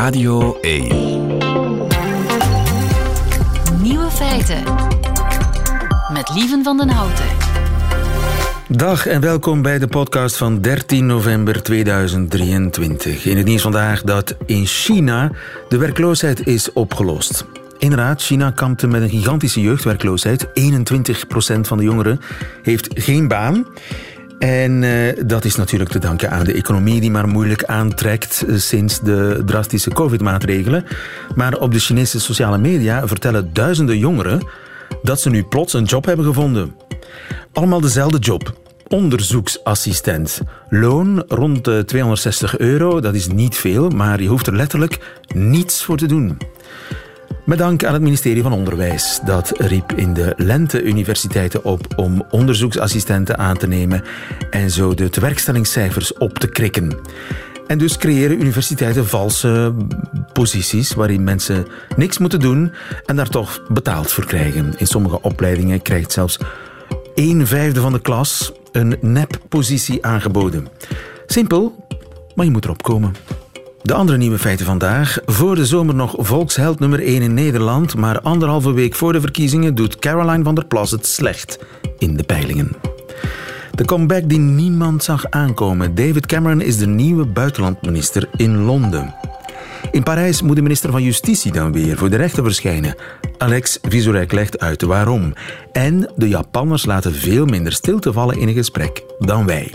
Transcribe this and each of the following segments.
Radio 1. Nieuwe feiten. Met Lieven van den Houten. Dag en welkom bij de podcast van 13 november 2023. In het nieuws vandaag dat in China de werkloosheid is opgelost. Inderdaad, China kampte met een gigantische jeugdwerkloosheid. 21% van de jongeren heeft geen baan. En uh, dat is natuurlijk te danken aan de economie die maar moeilijk aantrekt uh, sinds de drastische covid-maatregelen. Maar op de Chinese sociale media vertellen duizenden jongeren dat ze nu plots een job hebben gevonden. Allemaal dezelfde job. Onderzoeksassistent. Loon rond de 260 euro, dat is niet veel, maar je hoeft er letterlijk niets voor te doen. Met dank aan het ministerie van Onderwijs. Dat riep in de lente universiteiten op om onderzoeksassistenten aan te nemen en zo de tewerkstellingscijfers op te krikken. En dus creëren universiteiten valse posities waarin mensen niks moeten doen en daar toch betaald voor krijgen. In sommige opleidingen krijgt zelfs een vijfde van de klas een neppositie aangeboden. Simpel, maar je moet erop komen. De andere nieuwe feiten vandaag. Voor de zomer nog volksheld nummer 1 in Nederland, maar anderhalve week voor de verkiezingen doet Caroline van der Plas het slecht in de peilingen. De comeback die niemand zag aankomen. David Cameron is de nieuwe buitenlandminister in Londen. In Parijs moet de minister van Justitie dan weer voor de rechter verschijnen. Alex Vizorek legt uit waarom. En de Japanners laten veel minder stilte vallen in een gesprek dan wij.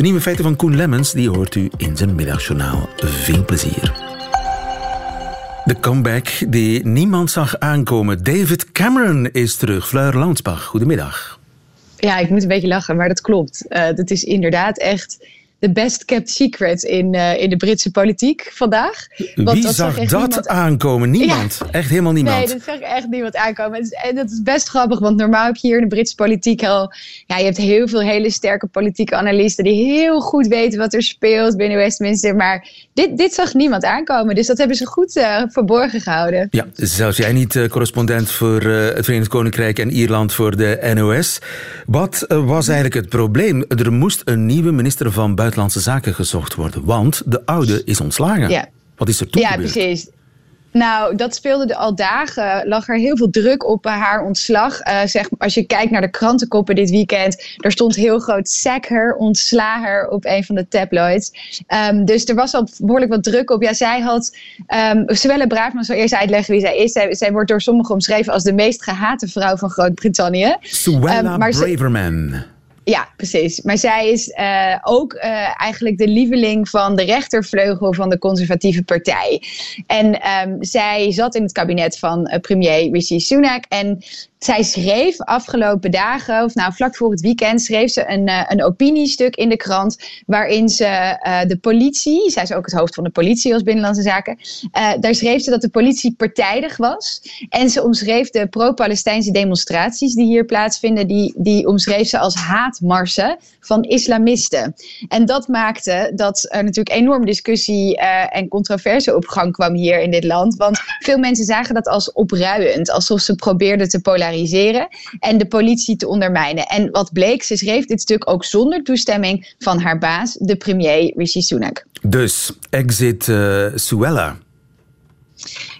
De nieuwe feiten van Koen Lemmens die hoort u in zijn middagjournaal. Veel plezier. De comeback die niemand zag aankomen. David Cameron is terug. Fleur Landsbach, goedemiddag. Ja, ik moet een beetje lachen, maar dat klopt. Uh, dat is inderdaad echt de best kept secret in, uh, in de Britse politiek vandaag. Want Wie dat zag dat niemand... aankomen? Niemand. Ja. Echt helemaal niemand. Nee, dat zag echt niemand aankomen. En dat is best grappig, want normaal heb je hier in de Britse politiek al... Ja, je hebt heel veel hele sterke politieke analisten die heel goed weten wat er speelt binnen Westminster. Maar dit, dit zag niemand aankomen. Dus dat hebben ze goed uh, verborgen gehouden. Ja, zelfs jij niet uh, correspondent voor het Verenigd Koninkrijk en Ierland voor de NOS. Wat was eigenlijk het probleem? Er moest een nieuwe minister van Buitenlandse Buitenlandse Zaken gezocht worden. Want de oude is ontslagen. Ja. Wat is er toen ja, precies. Nou, dat speelde er al dagen. Lag er heel veel druk op haar ontslag. Uh, zeg, als je kijkt naar de krantenkoppen dit weekend. Er stond heel groot sack her, ontslager op een van de tabloids. Um, dus er was al behoorlijk wat druk op. Ja, zij had. Um, Suelle Braafman zal eerst uitleggen wie zij is. Zij, zij, wordt door sommigen omschreven als de meest gehate vrouw van Groot-Brittannië. Suella um, Braverman. Ja, precies. Maar zij is uh, ook uh, eigenlijk de lieveling van de rechtervleugel van de conservatieve partij. En um, zij zat in het kabinet van uh, premier Rishi Sunak. En zij schreef afgelopen dagen, of nou vlak voor het weekend, schreef ze een, uh, een opiniestuk in de krant. Waarin ze uh, de politie, zij is ook het hoofd van de politie als Binnenlandse Zaken. Uh, daar schreef ze dat de politie partijdig was. En ze omschreef de pro-Palestijnse demonstraties die hier plaatsvinden, die, die omschreef ze als haatmarsen van islamisten. En dat maakte dat er natuurlijk enorm discussie en controverse op gang kwam hier in dit land. Want veel mensen zagen dat als opruiend, alsof ze probeerden te polariseren en de politie te ondermijnen. En wat bleek, ze schreef dit stuk ook zonder toestemming van haar baas, de premier Rishi Sunak. Dus exit uh, Suella.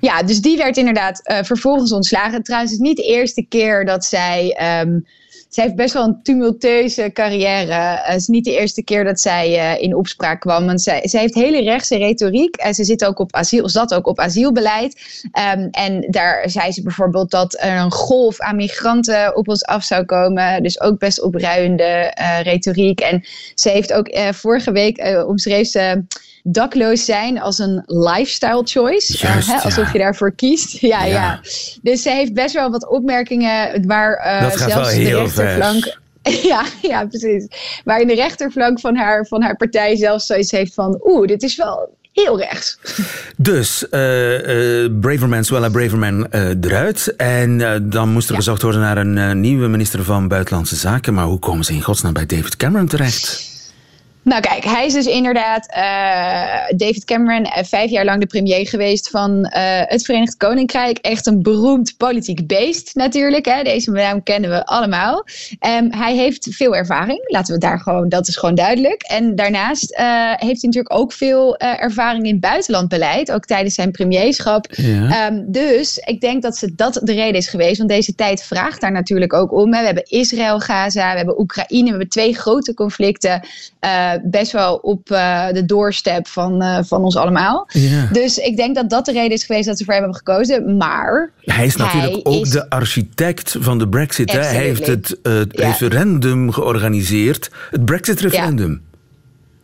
Ja, dus die werd inderdaad uh, vervolgens ontslagen. Trouwens, het is niet de eerste keer dat zij um, zij heeft best wel een tumultueuze carrière. Uh, het is niet de eerste keer dat zij uh, in opspraak kwam. Want zij, zij heeft hele rechtse retoriek. En ze zit ook op asiel, zat ook op asielbeleid. Um, en daar zei ze bijvoorbeeld dat er een golf aan migranten op ons af zou komen. Dus ook best opruiende retoriek. En ze heeft ook vorige week omschreef ze dakloos zijn als een lifestyle choice. Juist, uh, hè, alsof ja. je daarvoor kiest. Ja, ja, ja. Dus ze heeft best wel wat opmerkingen waar uh, zelfs de rechterflank. Ja, ja, precies. Waar in de rechterflank van haar, van haar partij zelfs zoiets heeft van... oeh, dit is wel heel rechts. Dus uh, uh, Braverman, Suella Braverman uh, eruit. En dan moest er ja. gezocht worden naar een nieuwe minister van Buitenlandse Zaken. Maar hoe komen ze in godsnaam bij David Cameron terecht? Nou kijk, hij is dus inderdaad uh, David Cameron, uh, vijf jaar lang de premier geweest van uh, het Verenigd Koninkrijk. Echt een beroemd politiek beest natuurlijk. Hè? Deze naam kennen we allemaal. Um, hij heeft veel ervaring, laten we daar gewoon, dat is gewoon duidelijk. En daarnaast heeft hij natuurlijk ook veel ervaring in buitenlandbeleid, ook tijdens zijn premierschap. Ja. Um, dus ik denk dat ze dat de reden is geweest, want deze tijd vraagt daar natuurlijk ook om. Hè? We hebben Israël, Gaza, we hebben Oekraïne, we hebben twee grote conflicten best wel op uh, de doorstep van, uh, van ons allemaal. Ja. Dus ik denk dat dat de reden is geweest dat ze voor hem hebben gekozen. Maar. Hij is natuurlijk hij ook is... de architect van de Brexit. Hij heeft het ja. referendum georganiseerd, het Brexit-referendum.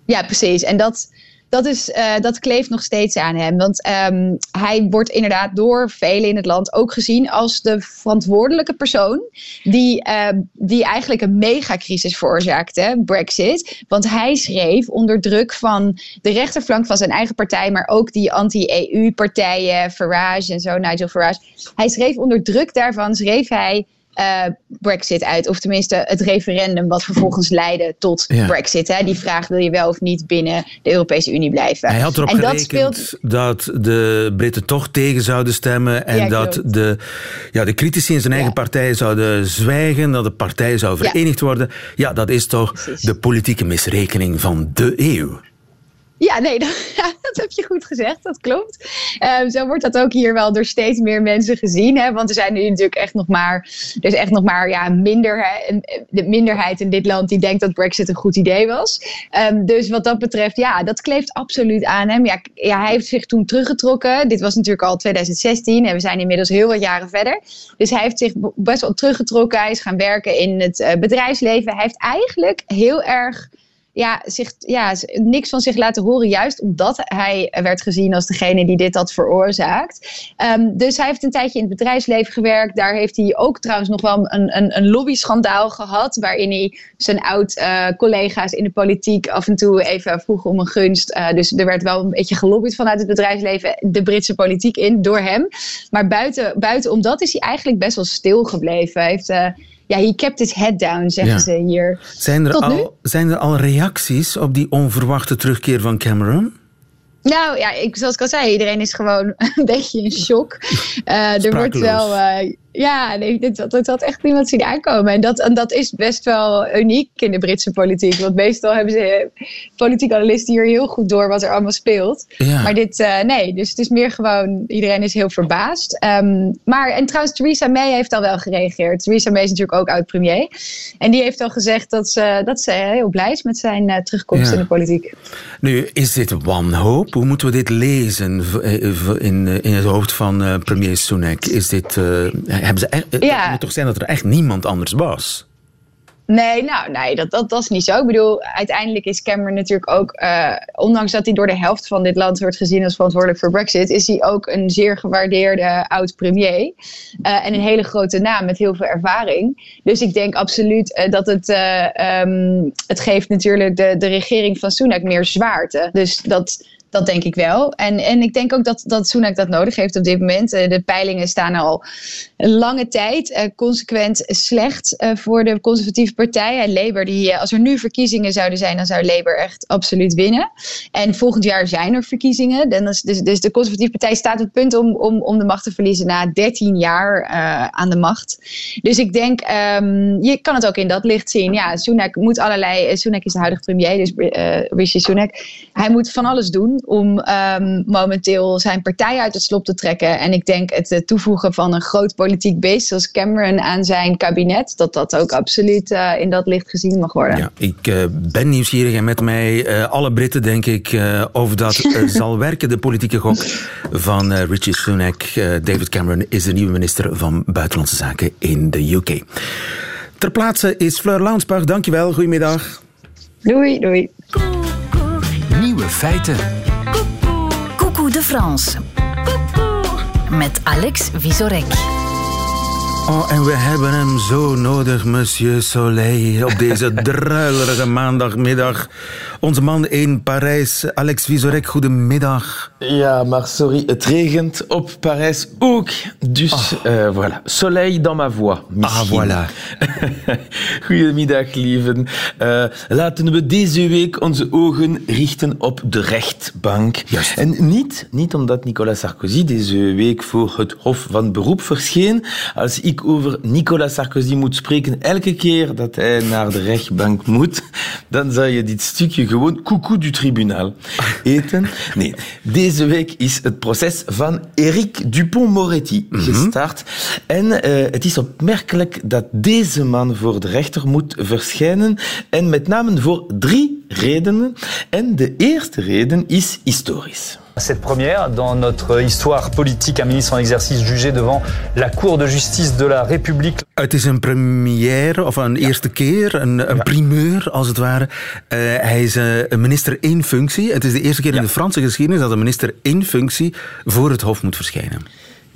Ja. ja, precies. En dat dat, is, uh, dat kleeft nog steeds aan hem. Want um, hij wordt inderdaad door velen in het land ook gezien als de verantwoordelijke persoon die, uh, die eigenlijk een megacrisis veroorzaakte, Brexit. Want hij schreef onder druk van de rechterflank van zijn eigen partij, maar ook die anti-EU-partijen, Farage en zo, Nigel Farage. Hij schreef onder druk daarvan, schreef hij uh, Brexit uit. Of tenminste het referendum wat vervolgens leidde tot ja. Brexit. Hè? Die vraag wil je wel of niet binnen de Europese Unie blijven. Hij had erop en gerekend dat, speelt... dat de Britten toch tegen zouden stemmen. En ja, dat de, ja, de critici in zijn eigen partij zouden zwijgen. Dat de partij zou verenigd worden. Ja, dat is toch Precies. de politieke misrekening van de eeuw. Ja, nee, dat, heb je goed gezegd. Dat klopt. Um, zo wordt dat ook hier wel door steeds meer mensen gezien. Hè? Want er zijn nu natuurlijk echt nog maar, er is echt nog maar ja, minder, de minderheid in dit land die denkt dat Brexit een goed idee was. Um, dus wat dat betreft, ja, dat kleeft absoluut aan hem. Ja, ja, hij heeft zich toen teruggetrokken. Dit was natuurlijk al 2016 en we zijn inmiddels heel wat jaren verder. Dus hij heeft zich best wel teruggetrokken. Hij is gaan werken in het uh, bedrijfsleven. Hij heeft eigenlijk heel erg ja, zich, ja, niks van zich laten horen, juist omdat hij werd gezien als degene die dit had veroorzaakt. Um, dus hij heeft een tijdje in het bedrijfsleven gewerkt. Daar heeft hij ook trouwens nog wel een, een, een lobby-schandaal gehad, waarin hij zijn oud-collega's in de politiek af en toe even vroeg om een gunst. Uh, dus er werd wel een beetje gelobbyd vanuit het bedrijfsleven de Britse politiek in door hem. Maar buiten, buiten om dat is hij eigenlijk best wel stil gebleven. Hij heeft. Uh, ja, he kept his head down, zeggen ze hier. Zijn er, al, zijn er al reacties op die onverwachte terugkeer van Cameron? Nou ja, ik, zoals ik al zei, iedereen is gewoon een beetje in shock. Uh, er wordt wel. Uh, ja, nee, dit, dat, dat had echt niemand zien aankomen. En dat, en dat is best wel uniek in de Britse politiek. Want meestal hebben ze politieke analisten hier heel goed door wat er allemaal speelt. Ja. Maar dit, uh, nee, dus het is meer gewoon, iedereen is heel verbaasd. Um, maar, en trouwens, Theresa May heeft al wel gereageerd. Theresa May is natuurlijk ook oud-premier. En die heeft al gezegd dat ze, dat ze heel blij is met zijn uh, terugkomst ja. in de politiek. Nu, is dit wanhoop? Hoe moeten we dit lezen in, in het hoofd van premier Sunak? Is dit hebben ze echt, ja. Het moet toch zijn dat er echt niemand anders was? Nee, nou, nee, dat, dat, dat is niet zo. Ik bedoel, uiteindelijk is Cameron natuurlijk ook, uh, ondanks dat hij door de helft van dit land wordt gezien als verantwoordelijk voor Brexit, is hij ook een zeer gewaardeerde oud-premier. Uh, en een hele grote naam met heel veel ervaring. Dus ik denk absoluut uh, dat het, um, het geeft natuurlijk de, de regering van Sunak meer zwaarte. Dus dat dat denk ik wel. En, en ik denk ook dat, dat Sunak dat nodig heeft op dit moment. Eh, de peilingen staan al lange tijd uh, consequent slecht uh, voor de conservatieve partij. En Labour, die, als er nu verkiezingen zouden zijn, dan zou Labour echt absoluut winnen. En volgend jaar zijn er verkiezingen. Dus, dus, dus de conservatieve partij staat op het punt om, om, om de macht te verliezen na 13 jaar aan de macht. Dus ik denk, um, je kan het ook in dat licht zien. Ja, Sunak moet allerlei. Sunak is de huidige premier, dus Rishi Sunak. Hij moet van alles doen om um, momenteel zijn partij uit het slop te trekken. En ik denk het uh, toevoegen van een groot politiek beest zoals Cameron aan zijn kabinet, dat dat ook absoluut uh, in dat licht gezien mag worden. Ja, ik uh, ben nieuwsgierig en met mij alle Britten denk ik of dat zal werken. De politieke gok van Richie Sunak. David Cameron is de nieuwe minister van Buitenlandse Zaken in de UK. Ter plaatse is Fleur Launsbach. Dankjewel, goedemiddag. Doei, doei. Nieuwe feiten. Coucou de France. Met Alex Visorek. Oh, en we hebben hem zo nodig, Monsieur Soleil, op deze druilerige maandagmiddag. onze man in Parijs, Alex Visorek, goedemiddag. Ja, maar sorry, het regent op Parijs ook. Dus oh. uh, voilà, soleil dans ma voix. Ah, voilà. Goedemiddag, lieven. Uh, laten we deze week onze ogen richten op de rechtbank. Juist. En niet, niet omdat Nicolas Sarkozy deze week voor het Hof van Beroep verscheen. Als ik over Nicolas Sarkozy moet spreken elke keer dat hij naar de rechtbank moet, dan zou je dit stukje gewoon coucou du tribunaal eten. Nee, deze week is het proces van Eric Dupont-Moretti mhm. gestart. En uh, het is opmerkelijk dat deze man voor de rechter moet verschijnen. En met name voor drie redenen. En de eerste reden is historisch. Cette première, dans notre histoire politique, un ministre en exercice jugé devant la Cour de justice de la République. Het is een première, of een eerste keer, een, een primeur als het ware. Uh, hij is uh, een minister in functie. Het is de eerste keer in de Franse geschiedenis dat een minister in functie voor het Hof moet verschijnen.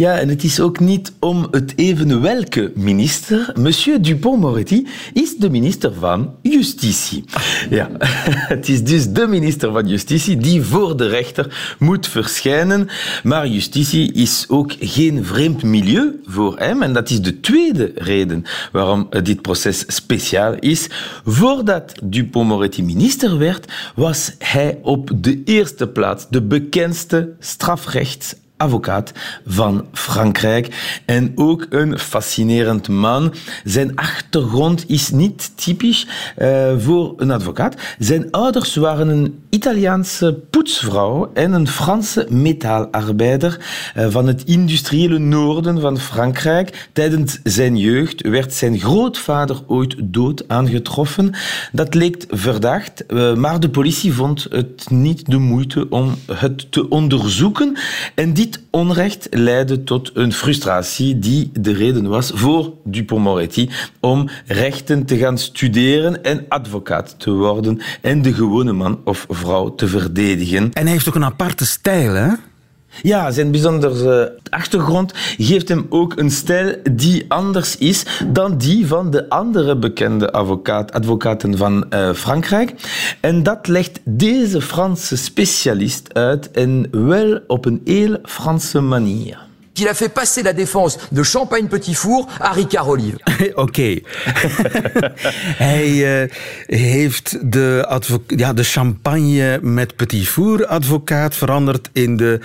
Ja, en het is ook niet om het even welke minister. Monsieur Dupont-Moretti is de minister van Justitie. Ja, het is dus de minister van Justitie die voor de rechter moet verschijnen. Maar justitie is ook geen vreemd milieu voor hem. En dat is de tweede reden waarom dit proces speciaal is. Voordat Dupont-Moretti minister werd, was hij op de eerste plaats de bekendste strafrechts advocaat van Frankrijk. En ook een fascinerend man. Zijn achtergrond is niet typisch uh, voor een advocaat. Zijn ouders waren een Italiaanse poetsvrouw en een Franse metaalarbeider uh, van het industriële noorden van Frankrijk. Tijdens zijn jeugd werd zijn grootvader ooit dood aangetroffen. Dat leek verdacht, uh, maar de politie vond het niet de moeite om het te onderzoeken. En dit dit onrecht leidde tot een frustratie die de reden was voor Dupont-Moretti om rechten te gaan studeren en advocaat te worden en de gewone man of vrouw te verdedigen. En hij heeft ook een aparte stijl, hè? Ja, zijn bijzondere achtergrond geeft hem ook een stijl die anders is dan die van de andere bekende advocaat, advocaten van uh, Frankrijk. En dat legt deze Franse specialist uit en wel op een heel Franse manier. Qu'il a fait passer la défense de Champagne Petit Four à Ricard Olive. Oké. Hij uh, heeft de, ja, de Champagne met Petit Four advocaat veranderd in de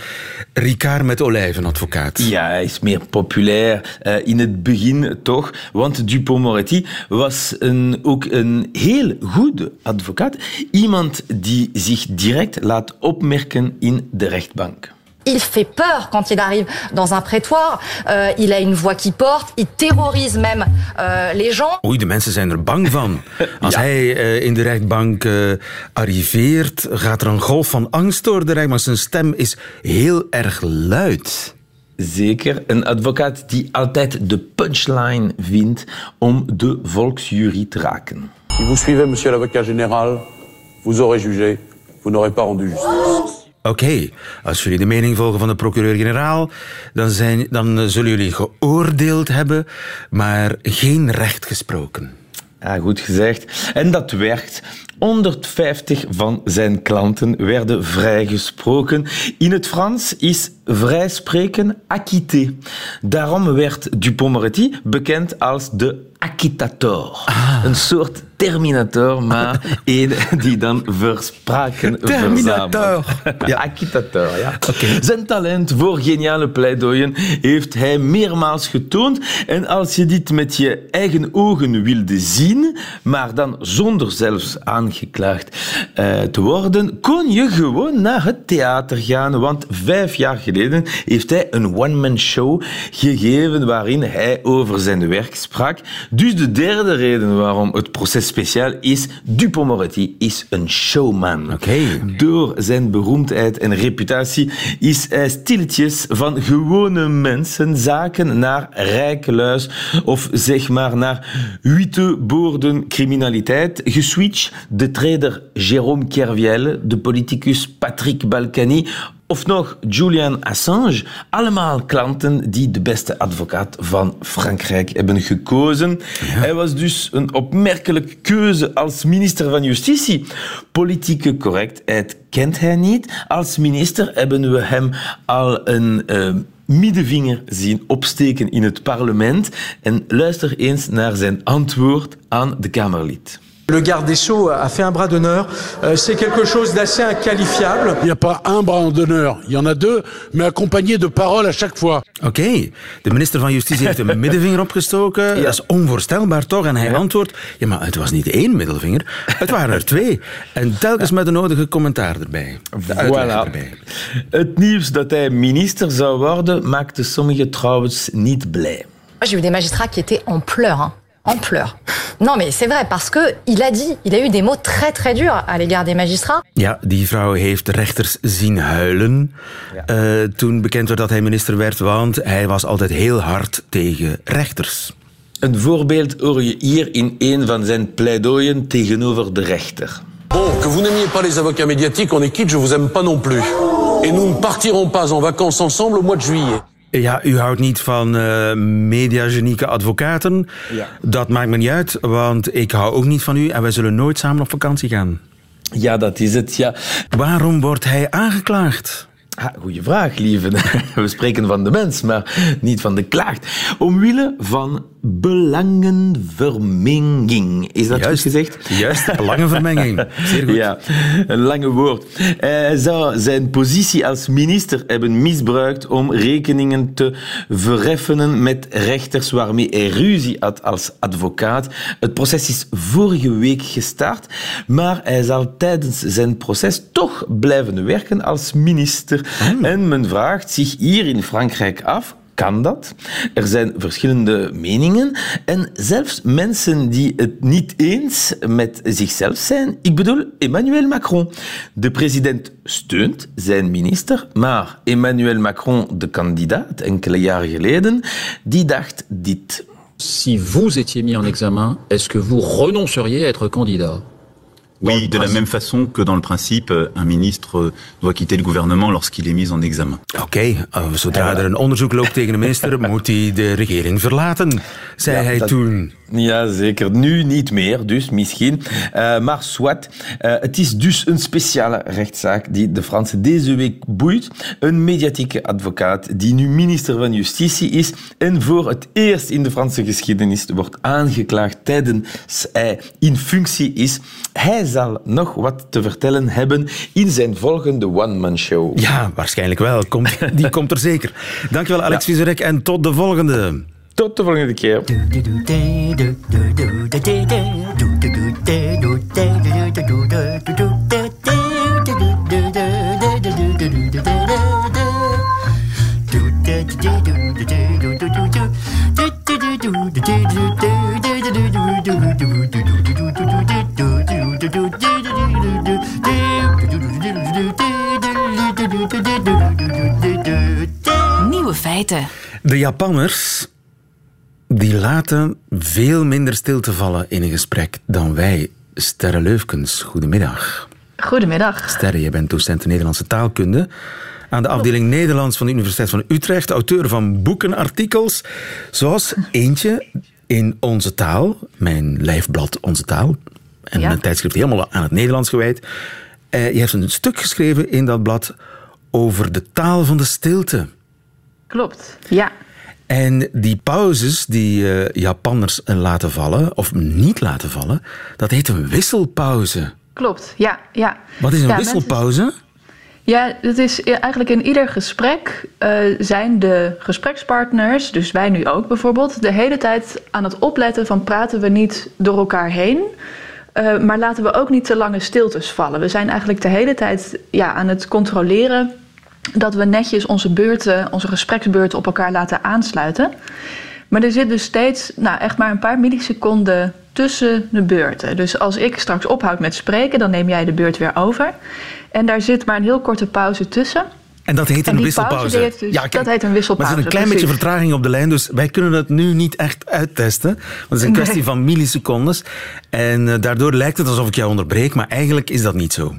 Ricard met olijven advocaat. Ja, hij is meer populair uh, in het begin toch, want Dupont-Moretti was een, ook een heel goede advocaat. Iemand die zich direct laat opmerken in de rechtbank. Il fait peur quand il arrive dans un prétoire. Euh, il a une voix qui porte. Il terrorise même euh, les gens. Oei, de mensen zijn er bang van. Als ja. hij uh, in de rechtbank uh, arriveert, gaat er een golf van angst door de rechtbank. Zijn stem is heel erg luid. Zeker. Een advocaat die altijd de punchline vindt om de volksjury te raken. Si vous suivez, monsieur l'avocat général, vous aurez jugé, vous n'aurez pas rendu justice. Oké, okay. als jullie de mening volgen van de procureur-generaal, dan, zijn, dan zullen jullie geoordeeld hebben, maar geen recht gesproken. Ja, goed gezegd. En dat werkt. 150 van zijn klanten werden vrijgesproken. In het Frans is vrijspreken acquitté. Daarom werd Dupont-Moretti bekend als de acquittator. Ah. Een soort terminator, maar één die dan verspraken Terminator. Ja, acquittator, ja. Okay. Zijn talent voor geniale pleidooien heeft hij meermaals getoond. En als je dit met je eigen ogen wilde zien, maar dan zonder zelfs aangeklaagd uh, te worden, kon je gewoon naar het theater gaan. Want vijf jaar geleden heeft hij een one-man show gegeven waarin hij over zijn werk sprak. Dus de derde reden waarom het proces speciaal is, Dupont-Moretti is een showman. Okay. Door zijn beroemdheid en reputatie is hij stilletjes van gewone mensen zaken naar rijke luis of zeg maar naar boorden criminaliteit geswitcht. De trader Jérôme Kerviel, de politicus Patrick Balkany Of nog Julian Assange. Allemaal klanten die de beste advocaat van Frankrijk hebben gekozen. Hij was dus een opmerkelijke keuze als minister van Justitie. Politieke correctheid kent hij niet. Als minister hebben we hem al een uh, middenvinger zien opsteken in het parlement. En luister eens naar zijn antwoord aan de Kamerlid. Le garde des Sceaux a fait un bras d'honneur. Euh, c'est quelque chose d'assez inqualifiable. Il n'y a pas un bras d'honneur, il y en a deux, mais accompagné de paroles à chaque fois. Oké, okay. de minister van Justitie heeft een middenvinger opgestoken. Ja. Dat is onvoorstelbaar toch? En hij ja. antwoordt, ja maar het was niet één middelvinger, het waren er twee. En telkens met de nodige commentaar erbij. Voilà. Erbij. Het nieuws dat hij minister zou worden, maakte sommigen trouwens niet blij. J'ai eu des magistrats qui étaient en pleurs. Hein. En pleurs. Non, mais c'est vrai, parce que il a dit, il a eu des mots très très durs à l'égard des magistrats. Ja, die vrouw heeft de rechters zien huilen ja. uh, toen bekend werd dat hij minister werd, want hij was altijd heel hard tegen rechters. Een voorbeeld hoor je hier in een van zijn pleidooien tegenover de rechter. Bon, que vous n'aimiez pas les avocats médiatiques, on est quitte, je vous aime pas non plus. Et nous ne partirons pas en vacances ensemble au mois de juillet. Ja, u houdt niet van uh, mediagenieke advocaten. Ja. Dat maakt me niet uit, want ik hou ook niet van u en wij zullen nooit samen op vakantie gaan. Ja, dat is het, ja. Waarom wordt hij aangeklaagd? Ah, goeie vraag, lieve. We spreken van de mens, maar niet van de klaagt. Omwille van belangenvermenging. Is dat juist, goed gezegd? Juist, belangenvermenging. Zeer goed. Ja, een lange woord. Hij zou zijn positie als minister hebben misbruikt om rekeningen te vereffenen met rechters waarmee hij ruzie had als advocaat. Het proces is vorige week gestart, maar hij zal tijdens zijn proces toch blijven werken als minister. Hmm. En men vraagt zich hier in Frankrijk af, kan dat. Er zijn verschillende meningen en zelfs mensen die het niet eens met zichzelf zijn. Ik bedoel Emmanuel Macron. De president steunt zijn minister, maar Emmanuel Macron, de kandidaat enkele jaren geleden, die dacht dit. Si vous étiez mis en examen, est-ce que vous renonceriez à être candidat Oui, de la même façon que dans le principe, un ministre doit quitter le gouvernement lorsqu'il est mis en examen. Oké, okay. uh, zodra er een onderzoek loopt tegen een minister, moet hij de regering verlaten, zei ja, hij dat, toen. Ja, zeker. Nu niet meer, dus misschien. Uh, maar soit. Uh, het is dus een speciale rechtszaak die de Fransen deze week boeit. Een mediatieke advocaat die nu minister van Justitie is en voor het eerst in de Franse geschiedenis wordt aangeklaagd tijdens hij in functie is. Hij zal nog wat te vertellen hebben in zijn volgende one-man-show. Ja, waarschijnlijk wel. Komt, die komt er zeker. Dankjewel, Alex ja. Vizerek, en tot de volgende. Tot de volgende keer. Feiten. De Japanners die laten veel minder stilte vallen in een gesprek dan wij. Sterre Leufkens, goedemiddag. Goedemiddag. Sterre, je bent docent Nederlandse taalkunde aan de afdeling Nederlands van de Universiteit van Utrecht, auteur van boeken, artikels, zoals eentje in Onze Taal, mijn lijfblad Onze Taal, en ja. een tijdschrift helemaal aan het Nederlands gewijd. Uh, je hebt een stuk geschreven in dat blad over de taal van de stilte. Klopt, ja. En die pauzes die uh, Japanners laten vallen, of niet laten vallen, dat heet een wisselpauze. Klopt, ja. ja. Wat is een ja, wisselpauze? Mensen... Ja, het is eigenlijk in ieder gesprek uh, zijn de gesprekspartners, dus wij nu ook bijvoorbeeld, de hele tijd aan het opletten van praten we niet door elkaar heen. Uh, maar laten we ook niet te lange stiltes vallen. We zijn eigenlijk de hele tijd ja, aan het controleren dat we netjes onze beurten, onze gespreksbeurten op elkaar laten aansluiten. Maar er zit dus steeds nou, echt maar een paar milliseconden tussen de beurten. Dus als ik straks ophoud met spreken, dan neem jij de beurt weer over. En daar zit maar een heel korte pauze tussen. En dat heet een wisselpauze. Dus, ja, kijk, dat heet een wisselpauze. Maar er is een klein precies. beetje vertraging op de lijn, dus wij kunnen het nu niet echt uittesten. Want het is een kwestie nee. van millisecondes. En uh, daardoor lijkt het alsof ik jou onderbreek, maar eigenlijk is dat niet zo.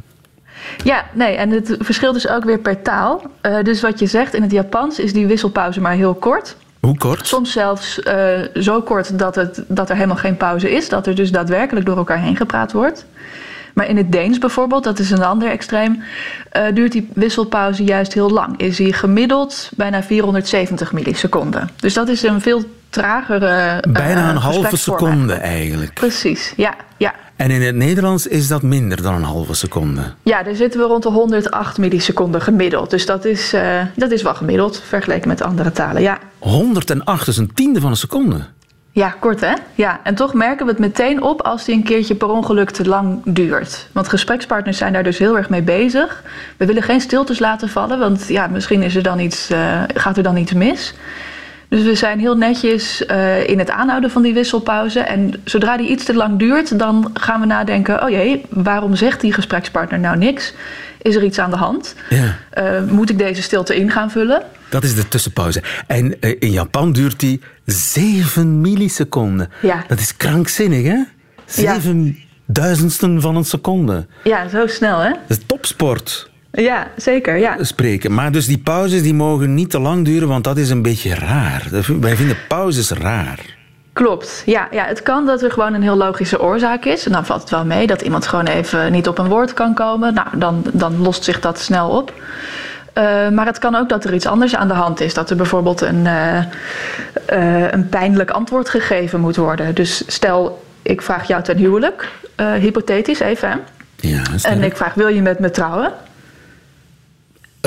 Ja, nee, en het verschilt is ook weer per taal. Uh, dus wat je zegt in het Japans is die wisselpauze maar heel kort. Hoe kort? Soms zelfs uh, zo kort dat, het, dat er helemaal geen pauze is. Dat er dus daadwerkelijk door elkaar heen gepraat wordt. Maar in het Deens bijvoorbeeld, dat is een ander extreem, uh, duurt die wisselpauze juist heel lang. Is die gemiddeld bijna 470 milliseconden. Dus dat is een veel tragere. Bijna een halve seconde eigenlijk. Precies, ja, ja. En in het Nederlands is dat minder dan een halve seconde. Ja, daar zitten we rond de 108 milliseconden gemiddeld. Dus dat is, uh, dat is wel gemiddeld vergeleken met andere talen. Ja. 108 is een tiende van een seconde. Ja, kort hè? Ja, en toch merken we het meteen op als die een keertje per ongeluk te lang duurt. Want gesprekspartners zijn daar dus heel erg mee bezig. We willen geen stiltes laten vallen, want ja, misschien is er dan iets, uh, gaat er dan iets mis. Dus we zijn heel netjes uh, in het aanhouden van die wisselpauze. En zodra die iets te lang duurt, dan gaan we nadenken: oh jee, waarom zegt die gesprekspartner nou niks? Is er iets aan de hand? Ja. Uh, moet ik deze stilte in gaan vullen? Dat is de tussenpauze. En uh, in Japan duurt die 7 milliseconden. Ja. Dat is krankzinnig, hè? 7 ja. duizendsten van een seconde. Ja, zo snel, hè? Dat is topsport. Ja, zeker. Ja. Spreken. Maar dus die pauzes die mogen niet te lang duren, want dat is een beetje raar. Wij vinden pauzes raar. Klopt. Ja, ja, het kan dat er gewoon een heel logische oorzaak is. En dan valt het wel mee dat iemand gewoon even niet op een woord kan komen. Nou, dan, dan lost zich dat snel op. Uh, maar het kan ook dat er iets anders aan de hand is. Dat er bijvoorbeeld een, uh, uh, een pijnlijk antwoord gegeven moet worden. Dus stel, ik vraag jou ten huwelijk, hypothetisch even. Ja, en ik vraag, wil je met me trouwen?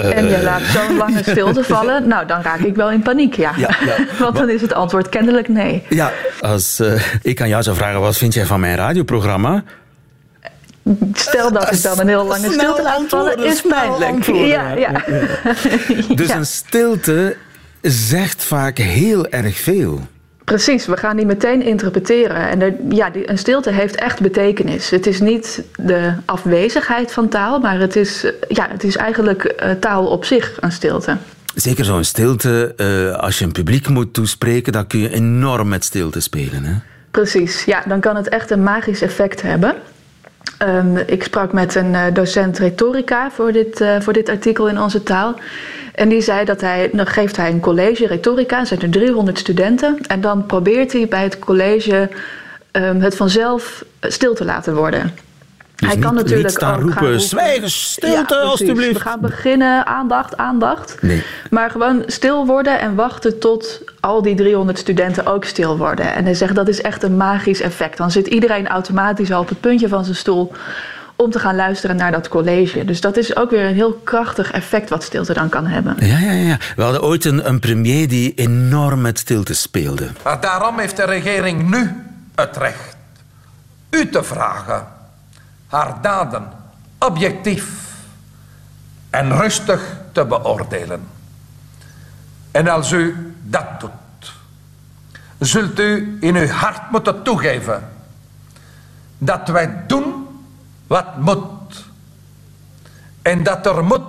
En je laat zo'n lange stilte vallen, nou dan raak ik wel in paniek, ja. ja, ja. Want dan is het antwoord kennelijk nee. Ja, als uh, ik aan jou zou vragen, wat vind jij van mijn radioprogramma? Stel dat ik dan een heel lange stilte laat vallen, is pijnlijk. Ja, ja. Dus ja. een stilte zegt vaak heel erg veel. Precies, we gaan die meteen interpreteren. En er, ja, die, een stilte heeft echt betekenis. Het is niet de afwezigheid van taal, maar het is, ja, het is eigenlijk uh, taal op zich, een stilte. Zeker zo'n stilte, uh, als je een publiek moet toespreken, dan kun je enorm met stilte spelen. Hè? Precies, ja, dan kan het echt een magisch effect hebben. Um, ik sprak met een uh, docent retorica voor dit, voor dit artikel in onze taal. En die zei dat hij, dan geeft hij een college retorica, zijn er 300 studenten. En dan probeert hij bij het college um, het vanzelf stil te laten worden. Dus hij kan natuurlijk niet staan ook roepen, gaan roepen, zwijgen, stilte ja, alstublieft. We gaan beginnen, aandacht, aandacht. Nee. Maar gewoon stil worden en wachten tot al die 300 studenten ook stil worden. En hij zegt dat is echt een magisch effect. Dan zit iedereen automatisch al op het puntje van zijn stoel om te gaan luisteren naar dat college. Dus dat is ook weer een heel krachtig effect wat stilte dan kan hebben. Ja, ja, ja. We hadden ooit een, een premier die enorm met stilte speelde. Maar daarom heeft de regering nu het recht u te vragen haar daden objectief en rustig te beoordelen. En als u dat doet, zult u in uw hart moeten toegeven dat wij doen wat moet. En dat er moet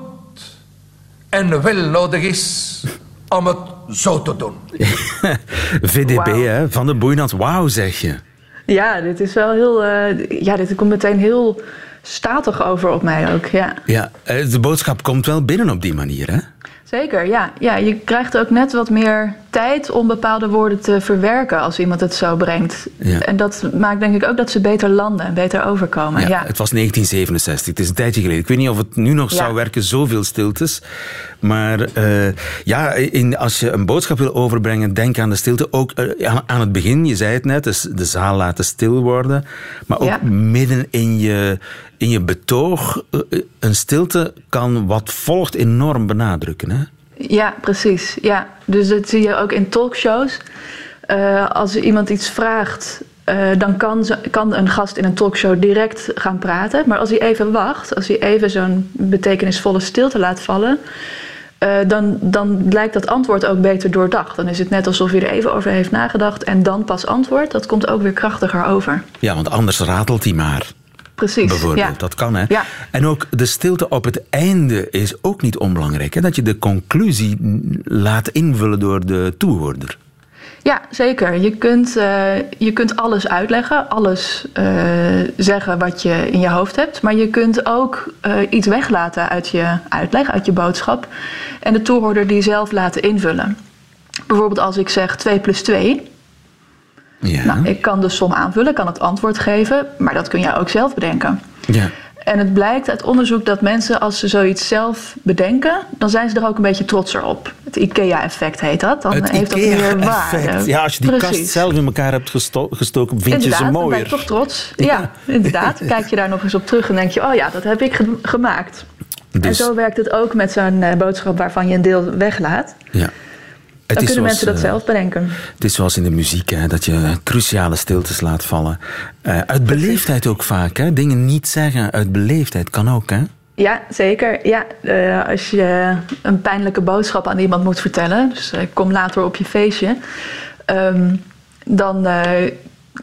en wil nodig is om het zo te doen. VDB, wow. hè? Van de Boeinans. Wauw, zeg je. Ja, dit is wel heel... Uh, ja, dit komt meteen heel statig over op mij ook, ja. Ja, de boodschap komt wel binnen op die manier, hè? Zeker, ja. ja. Je krijgt ook net wat meer tijd om bepaalde woorden te verwerken als iemand het zo brengt. Ja. En dat maakt denk ik ook dat ze beter landen en beter overkomen. Ja, Ja, Het was 1967, het is een tijdje geleden. Ik weet niet of het nu nog Ja. zou werken, zoveel stiltes. Maar eh, ja, in, als je een boodschap wil overbrengen, denk aan de stilte. Ook eh, aan, het begin, je zei het net, dus de zaal laten stil worden. Maar ook midden in je, in je betoog, eh, een stilte kan wat volgt enorm benadrukken. Hè? Ja, precies. Ja. Dus dat zie je ook in talkshows. Eh, als iemand iets vraagt, eh, dan kan, ze, kan een gast in een talkshow direct gaan praten. Maar als hij even wacht, als hij even zo'n betekenisvolle stilte laat vallen. eh, dan, dan lijkt dat antwoord ook beter doordacht. Dan is het net alsof hij er even over heeft nagedacht en dan pas antwoord. Dat komt ook weer krachtiger over. Ja, want anders ratelt hij maar. Precies. Bijvoorbeeld, ja. dat kan hè. Ja. En ook de stilte op het einde is ook niet onbelangrijk. Hè? Dat je de conclusie laat invullen door de toehoorder. Ja, zeker. Je kunt, uh, je kunt alles uitleggen, alles uh, zeggen wat je in je hoofd hebt. Maar je kunt ook uh, iets weglaten uit je uitleg, uit je boodschap. En de toehoorder die zelf laten invullen. Bijvoorbeeld als ik zeg 2 plus 2. Ja. Nou, ik kan de som aanvullen, kan het antwoord geven, maar dat kun jij ook zelf bedenken. Ja. En het blijkt uit onderzoek dat mensen, als ze zoiets zelf bedenken, dan zijn ze er ook een beetje trotser op. Het IKEA-effect heet dat. Dan het heeft dat meer waarde. Ja, als je die Precies. kast zelf in elkaar hebt gesto gestoken, vind inderdaad, je ze mooier. Dan ben je toch trots. Ja, ja inderdaad. Kijk je daar nog eens op terug en denk je, oh ja, dat heb ik ge gemaakt. Dus. En zo werkt het ook met zo'n uh, boodschap waarvan je een deel weglaat. Ja. Dan kunnen mensen dat uh, zelf bedenken. Het is zoals in de muziek, hè, dat je cruciale stiltes laat vallen. Uh, uit beleefdheid ook vaak, hè? dingen niet zeggen uit beleefdheid kan ook. Hè? Ja, zeker. Ja, uh, als je een pijnlijke boodschap aan iemand moet vertellen, dus kom later op je feestje, um, dan,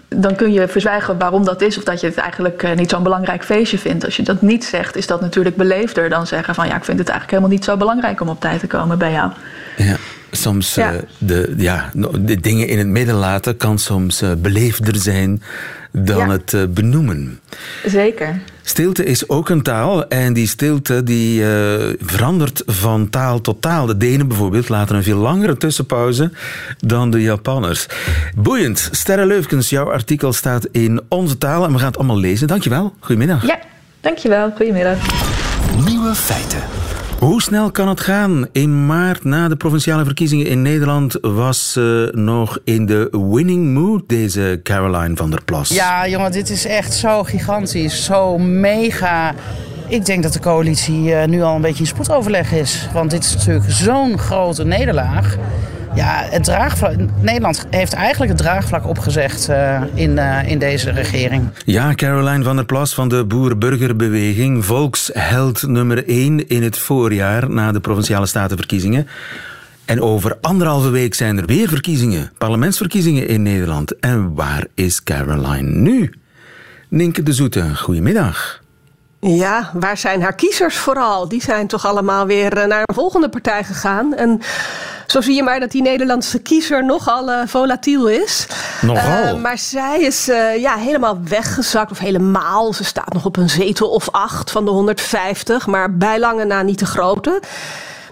dan kun je verzwijgen waarom dat is, of dat je het eigenlijk niet zo'n belangrijk feestje vindt. Als je dat niet zegt, is dat natuurlijk beleefder dan zeggen van ja, ik vind het eigenlijk helemaal niet zo belangrijk om op tijd te komen bij jou. Ja soms ja. Uh, de, ja, de dingen in het midden laten kan soms uh, beleefder zijn dan ja. het uh, benoemen. Zeker. Stilte is ook een taal en die stilte die verandert van taal tot taal. De Denen bijvoorbeeld laten een veel langere tussenpauze dan de Japanners. Boeiend. Sterre Leufkens, jouw artikel staat in onze taal en we gaan het allemaal lezen. Dankjewel. Goedemiddag. Ja, dankjewel. Goedemiddag. Nieuwe feiten. Hoe snel kan het gaan? In maart na de provinciale verkiezingen in Nederland was ze nog in de winning mood, deze Caroline van der Plas. Ja, jongen, dit is echt zo gigantisch, zo mega. Ik denk dat de coalitie nu al een beetje in spoedoverleg is. Want dit is natuurlijk zo'n grote nederlaag. Ja, het draagvlak, Nederland heeft eigenlijk het draagvlak opgezegd uh, in, uh, in deze regering. Ja, Caroline van der Plas van de Boer-Burgerbeweging, volksheld nummer 1 in het voorjaar na de provinciale statenverkiezingen. En over anderhalve week zijn er weer verkiezingen, parlementsverkiezingen in Nederland. En waar is Caroline nu? Ninke de Zoete, goedemiddag. Ja, waar zijn haar kiezers vooral? Die zijn toch allemaal weer eh, naar een volgende partij gegaan. En zo zie je maar dat die Nederlandse kiezer nogal uh, volatiel is. Nogal. Uh, maar zij is uh, ja, helemaal weggezakt, of helemaal. Ze staat nog op een zetel of acht van de 150, maar bijlange na niet de grote.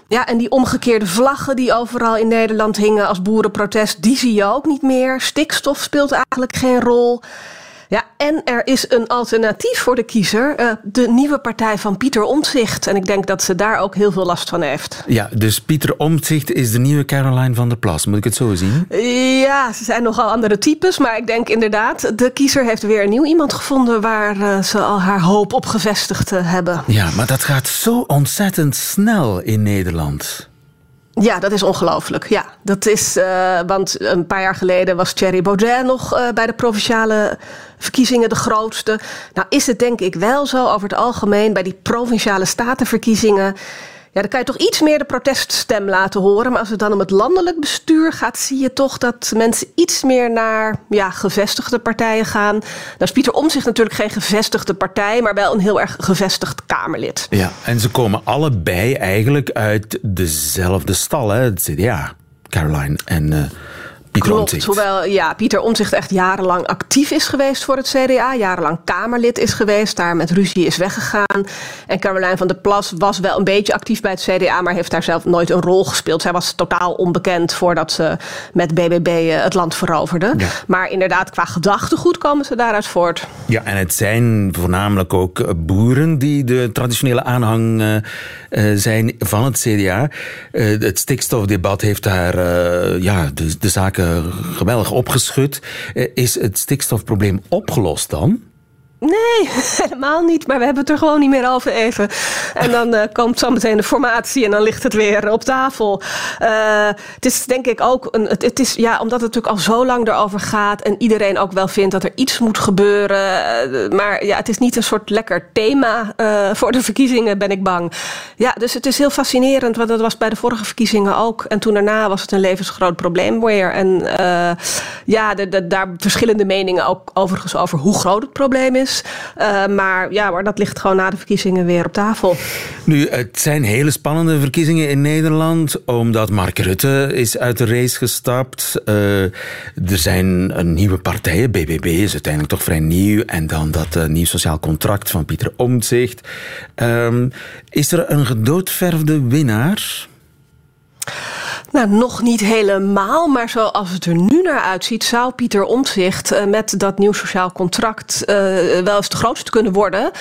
Ja, en die omgekeerde vlaggen die overal in Nederland hingen als boerenprotest, die zie je ook niet meer. Stikstof speelt eigenlijk geen rol. Ja, en er is een alternatief voor de kiezer. Uh, de nieuwe partij van Pieter Omtzigt. En ik denk dat ze daar ook heel veel last van heeft. Ja, dus Pieter Omtzigt is de nieuwe Caroline van der Plas. Moet ik het zo zien? Ja, ze zijn nogal andere types. Maar ik denk inderdaad, de kiezer heeft weer een nieuw iemand gevonden... waar uh, ze al haar hoop op gevestigd uh, hebben. Ja, maar dat gaat zo ontzettend snel in Nederland. Ja, dat is ongelooflijk. Ja, dat is, uh, want een paar jaar geleden was Thierry Baudet nog uh, bij de provinciale verkiezingen de grootste. Nou is het denk ik wel zo over het algemeen bij die provinciale statenverkiezingen ja, dan kan je toch iets meer de proteststem laten horen. Maar als het dan om het landelijk bestuur gaat, zie je toch dat mensen iets meer naar ja, gevestigde partijen gaan. Nou is Pieter Omzicht natuurlijk geen gevestigde partij, maar wel een heel erg gevestigd Kamerlid. Ja, en ze komen allebei eigenlijk uit dezelfde stal, hè? het CDA. Caroline en uh, Pieter Klopt, Omtzigt. hoewel ja, Pieter Omtzigt echt jarenlang actief is geweest voor het CDA. Jarenlang Kamerlid is geweest, daar met ruzie is weggegaan. En Caroline van der Plas was wel een beetje actief bij het CDA... maar heeft daar zelf nooit een rol gespeeld. Zij was totaal onbekend voordat ze met BBB eh, het land veroverde. Ja. Maar inderdaad, qua gedachtegoed komen ze daaruit voort. Ja, en het zijn voornamelijk ook boeren... die de traditionele aanhang uh, zijn van het CDA. het stikstofdebat heeft daar ja, de, de zaken geweldig opgeschud. Is het stikstofprobleem opgelost dan? Nee, helemaal niet. Maar we hebben het er gewoon niet meer over even. En dan uh, komt zo meteen de formatie en dan ligt het weer op tafel. Uh, het is denk ik ook, een, het, is, ja, omdat het natuurlijk al zo lang erover gaat en iedereen ook wel vindt dat er iets moet gebeuren. Uh, maar ja, het is niet een soort lekker thema voor de verkiezingen, ben ik bang. Ja, dus het is heel fascinerend, want dat was bij de vorige verkiezingen ook. En toen daarna was het een levensgroot probleem weer. En ja, de, daar verschillende meningen ook overigens over hoe groot het probleem is. Is. Uh, maar ja hoor, dat ligt gewoon na de verkiezingen weer op tafel. Nu, het zijn hele spannende verkiezingen in Nederland, omdat Mark Rutte is uit de race gestapt. Uh, er zijn een nieuwe partijen, BBB is uiteindelijk toch vrij nieuw, en dan dat uh, nieuw sociaal contract van Pieter Omtzigt. Um, is er een gedoodverfde winnaar? Nou, nog niet helemaal, maar zoals het er nu uitziet, zou Pieter Omtzigt uh, met dat nieuw sociaal contract uh, wel eens de grootste kunnen worden.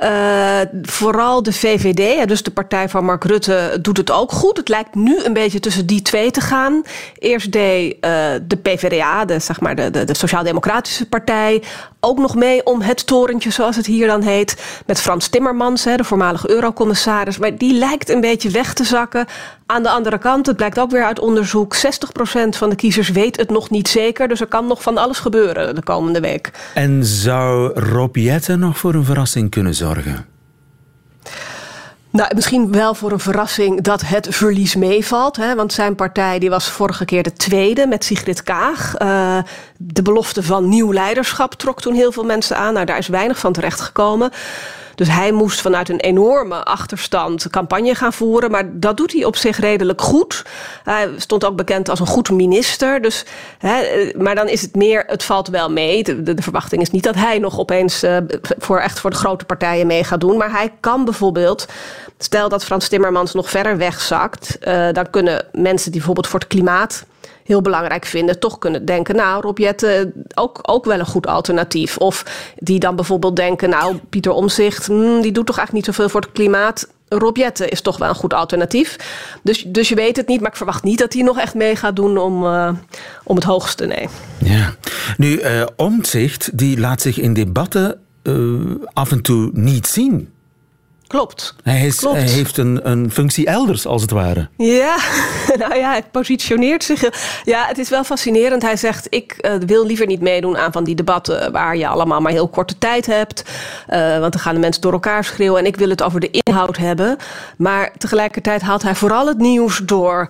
Uh, vooral de VVD, dus de partij van Mark Rutte, doet het ook goed. Het lijkt nu een beetje tussen die twee te gaan. Eerst deed de PvdA, de, zeg maar de, de, de Sociaal-Democratische Partij, ook nog mee om het torentje, zoals het hier dan heet, met Frans Timmermans, de voormalige eurocommissaris. Maar die lijkt een beetje weg te zakken. Aan de andere kant, het blijkt ook weer uit onderzoek, 60% van de kiezers weet het nog niet zeker. Dus er kan nog van alles gebeuren de komende week. En zou Rob Jetten nog voor een verrassing kunnen zorgen? Nou, misschien wel voor een verrassing dat het verlies meevalt. Hè? Want zijn partij die was vorige keer de tweede met Sigrid Kaag. Uh, de belofte van nieuw leiderschap trok toen heel veel mensen aan. Nou, daar is weinig van terechtgekomen. Dus hij moest vanuit een enorme achterstand campagne gaan voeren. Maar dat doet hij op zich redelijk goed. Hij stond ook bekend als een goed minister. Dus, hè, maar dan is het meer, het valt wel mee. De, verwachting is niet dat hij nog opeens uh, voor, echt voor de grote partijen mee gaat doen. Maar hij kan bijvoorbeeld, stel dat Frans Timmermans nog verder wegzakt. Uh, dan kunnen mensen die bijvoorbeeld voor het klimaat heel belangrijk vinden, toch kunnen denken, nou, Rob Jetten ook, ook wel een goed alternatief. Of die dan bijvoorbeeld denken, nou, Pieter Omzicht, hmm, die doet toch eigenlijk niet zoveel voor het klimaat. Rob Jetten is toch wel een goed alternatief. Dus, dus je weet het niet, maar ik verwacht niet dat hij nog echt mee gaat doen om, uh, om het hoogste. Nee. Ja, nu, uh, Omtzigt, die laat zich in debatten af en toe niet zien. Klopt. Hij, is, Klopt. hij heeft een, een functie elders, als het ware. Ja, nou ja, hij positioneert zich. Ja, het is wel fascinerend. Hij zegt: Ik uh, wil liever niet meedoen aan van die debatten waar je allemaal maar heel korte tijd hebt. Uh, want dan gaan de mensen door elkaar schreeuwen. En ik wil het over de inhoud hebben. Maar tegelijkertijd haalt hij vooral het nieuws door.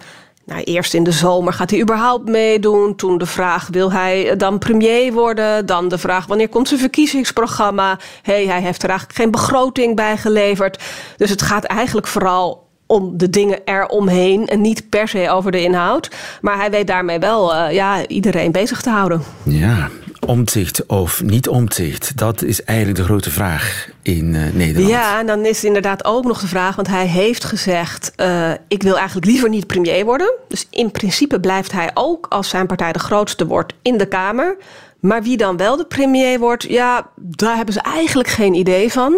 Nou, eerst in de zomer gaat hij überhaupt meedoen. Toen de vraag, wil hij dan premier worden? Dan de vraag, wanneer komt zijn verkiezingsprogramma? hey, hij heeft er eigenlijk geen begroting bij geleverd. Dus het gaat eigenlijk vooral om de dingen eromheen en niet per se over de inhoud. Maar hij weet daarmee wel uh, ja, iedereen bezig te houden. Ja, omzicht of niet omzicht, dat is eigenlijk de grote vraag in uh, Nederland. Ja, en dan is inderdaad ook nog de vraag, want hij heeft gezegd: uh, ik wil eigenlijk liever niet premier worden. Dus in principe blijft hij ook als zijn partij de grootste wordt in de Kamer. Maar wie dan wel de premier wordt, ja, daar hebben ze eigenlijk geen idee van.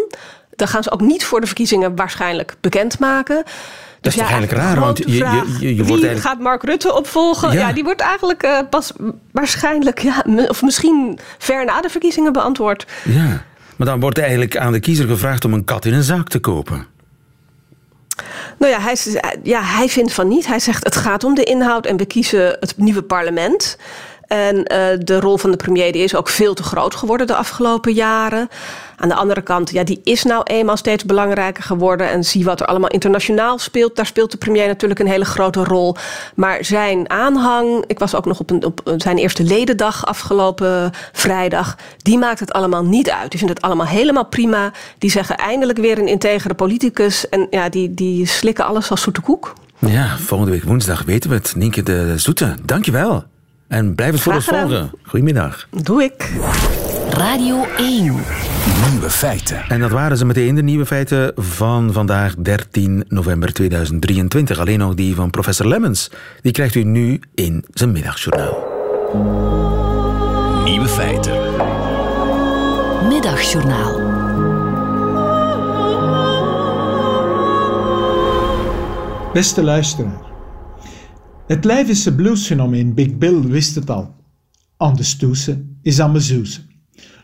Dat gaan ze ook niet voor de verkiezingen waarschijnlijk bekendmaken. Dat is dus ja, eigenlijk raar, want je, je, je, je wie wordt eigenlijk... gaat Mark Rutte opvolgen? Ja, ja die wordt eigenlijk uh, pas waarschijnlijk, ja, of misschien ver na de verkiezingen beantwoord. Ja, maar dan wordt eigenlijk aan de kiezer gevraagd om een kat in een zak te kopen. Nou ja hij, ja, hij vindt van niet. Hij zegt het gaat om de inhoud en we kiezen het nieuwe parlement. En uh, de rol van de premier die is ook veel te groot geworden de afgelopen jaren. Aan de andere kant, ja, die is nou eenmaal steeds belangrijker geworden. En zie wat er allemaal internationaal speelt. Daar speelt de premier natuurlijk een hele grote rol. Maar zijn aanhang, ik was ook nog op, een, op zijn eerste ledendag afgelopen vrijdag. Die maakt het allemaal niet uit. Die vindt het allemaal helemaal prima. Die zeggen eindelijk weer een integere politicus. En ja, die, die slikken alles als zoete koek. Ja, volgende week woensdag weten we het. Nienke de Zoete, dankjewel. En blijf het voor ons volgen. Goedemiddag. Doe ik. Radio 1. Nieuwe feiten. En dat waren ze meteen de nieuwe feiten van vandaag, 13 november 2023. Alleen nog die van professor Lemmens. Die krijgt u nu in zijn middagjournaal. Nieuwe feiten. Middagjournaal. Beste luisteraar. Het Lijvische bluesfenomeen Big Bill wist het al. Aan de stoese is aan.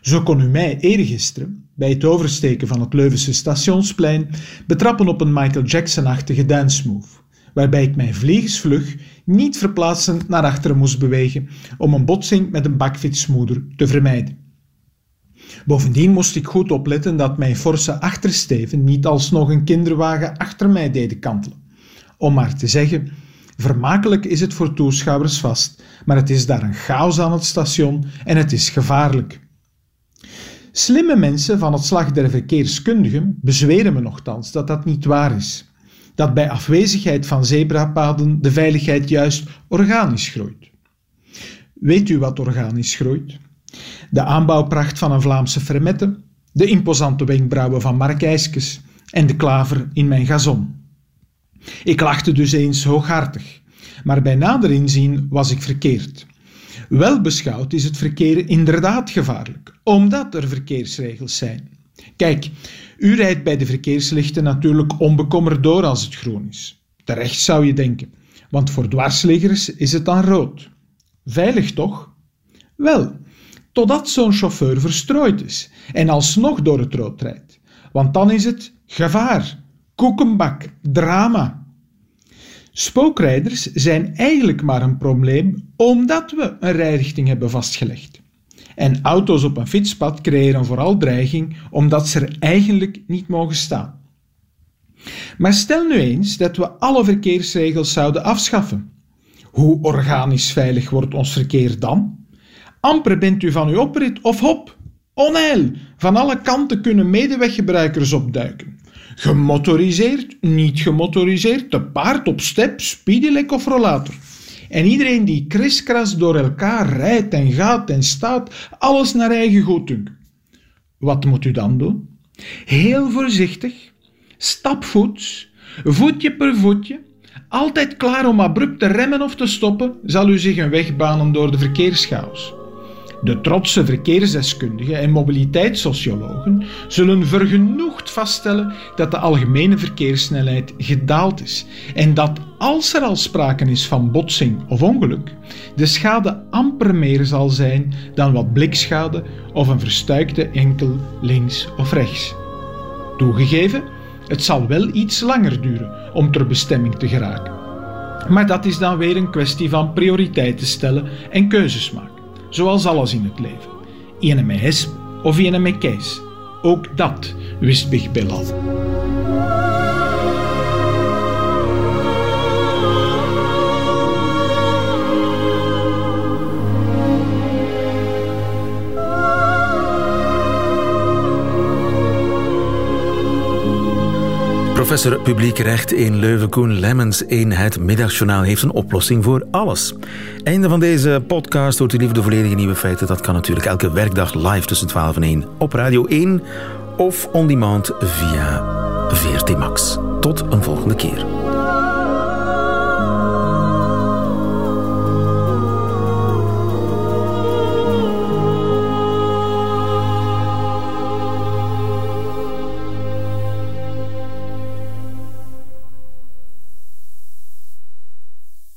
Zo kon u mij eergisteren, bij het oversteken van het Leuvense stationsplein, betrappen op een Michael Jackson-achtige dance move, waarbij ik mij vliegensvlug niet verplaatsend naar achteren moest bewegen om een botsing met een bakfietsmoeder te vermijden. Bovendien moest ik goed opletten dat mijn forse achtersteven niet alsnog een kinderwagen achter mij deden kantelen. Om maar te zeggen, vermakelijk is het voor toeschouwers vast, maar het is daar een chaos aan het station en het is gevaarlijk. Slimme mensen van het slag der verkeerskundigen bezweren me nogthans dat dat niet waar is. Dat bij afwezigheid van zebrapaden de veiligheid juist organisch groeit. Weet u wat organisch groeit? De aanbouwpracht van een Vlaamse fermette, de imposante wenkbrauwen van Mark en de klaver in mijn gazon. Ik lachte dus eens hooghartig, maar bij nader inzien was ik verkeerd. Wel beschouwd is het verkeer inderdaad gevaarlijk, omdat er verkeersregels zijn. Kijk, u rijdt bij de verkeerslichten natuurlijk onbekommerd door als het groen is. Terecht zou je denken, want voor dwarsliggers is het dan rood. Veilig toch? Wel, totdat zo'n chauffeur verstrooid is en alsnog door het rood rijdt. Want dan is het gevaar, koekenbak, drama. Spookrijders zijn eigenlijk maar een probleem omdat we een rijrichting hebben vastgelegd. En auto's op een fietspad creëren vooral dreiging omdat ze er eigenlijk niet mogen staan. Maar stel nu eens dat we alle verkeersregels zouden afschaffen. Hoe organisch veilig wordt ons verkeer dan? Amper bent u van uw oprit of hop, onheil, van alle kanten kunnen medeweggebruikers opduiken. Gemotoriseerd, niet gemotoriseerd, te paard op step, speedelek of rollator. En iedereen die kriskras door elkaar rijdt en gaat en staat, alles naar eigen goeddunken. Wat moet u dan doen? Heel voorzichtig, stapvoets, voetje per voetje, altijd klaar om abrupt te remmen of te stoppen, zal u zich een weg banen door de verkeerschaos. De trotse verkeersdeskundigen en mobiliteitssociologen zullen vergenoegd vaststellen dat de algemene verkeerssnelheid gedaald is en dat als er al sprake is van botsing of ongeluk, de schade amper meer zal zijn dan wat blikschade of een verstuikte enkel links of rechts. Toegegeven, het zal wel iets langer duren om ter bestemming te geraken. Maar dat is dan weer een kwestie van prioriteiten stellen en keuzes maken zoals alles in het leven. Ene met hesp of ene met keis. Ook dat wist Big Bill Professor Publiek Recht in Leuven, Koen Lemmens in het Middagjournaal heeft een oplossing voor alles. Einde van deze podcast. Hoort u liever de volledige nieuwe feiten? Dat kan natuurlijk elke werkdag live tussen 12 en 1 op Radio 1 of on demand via VRT Max. Tot een volgende keer.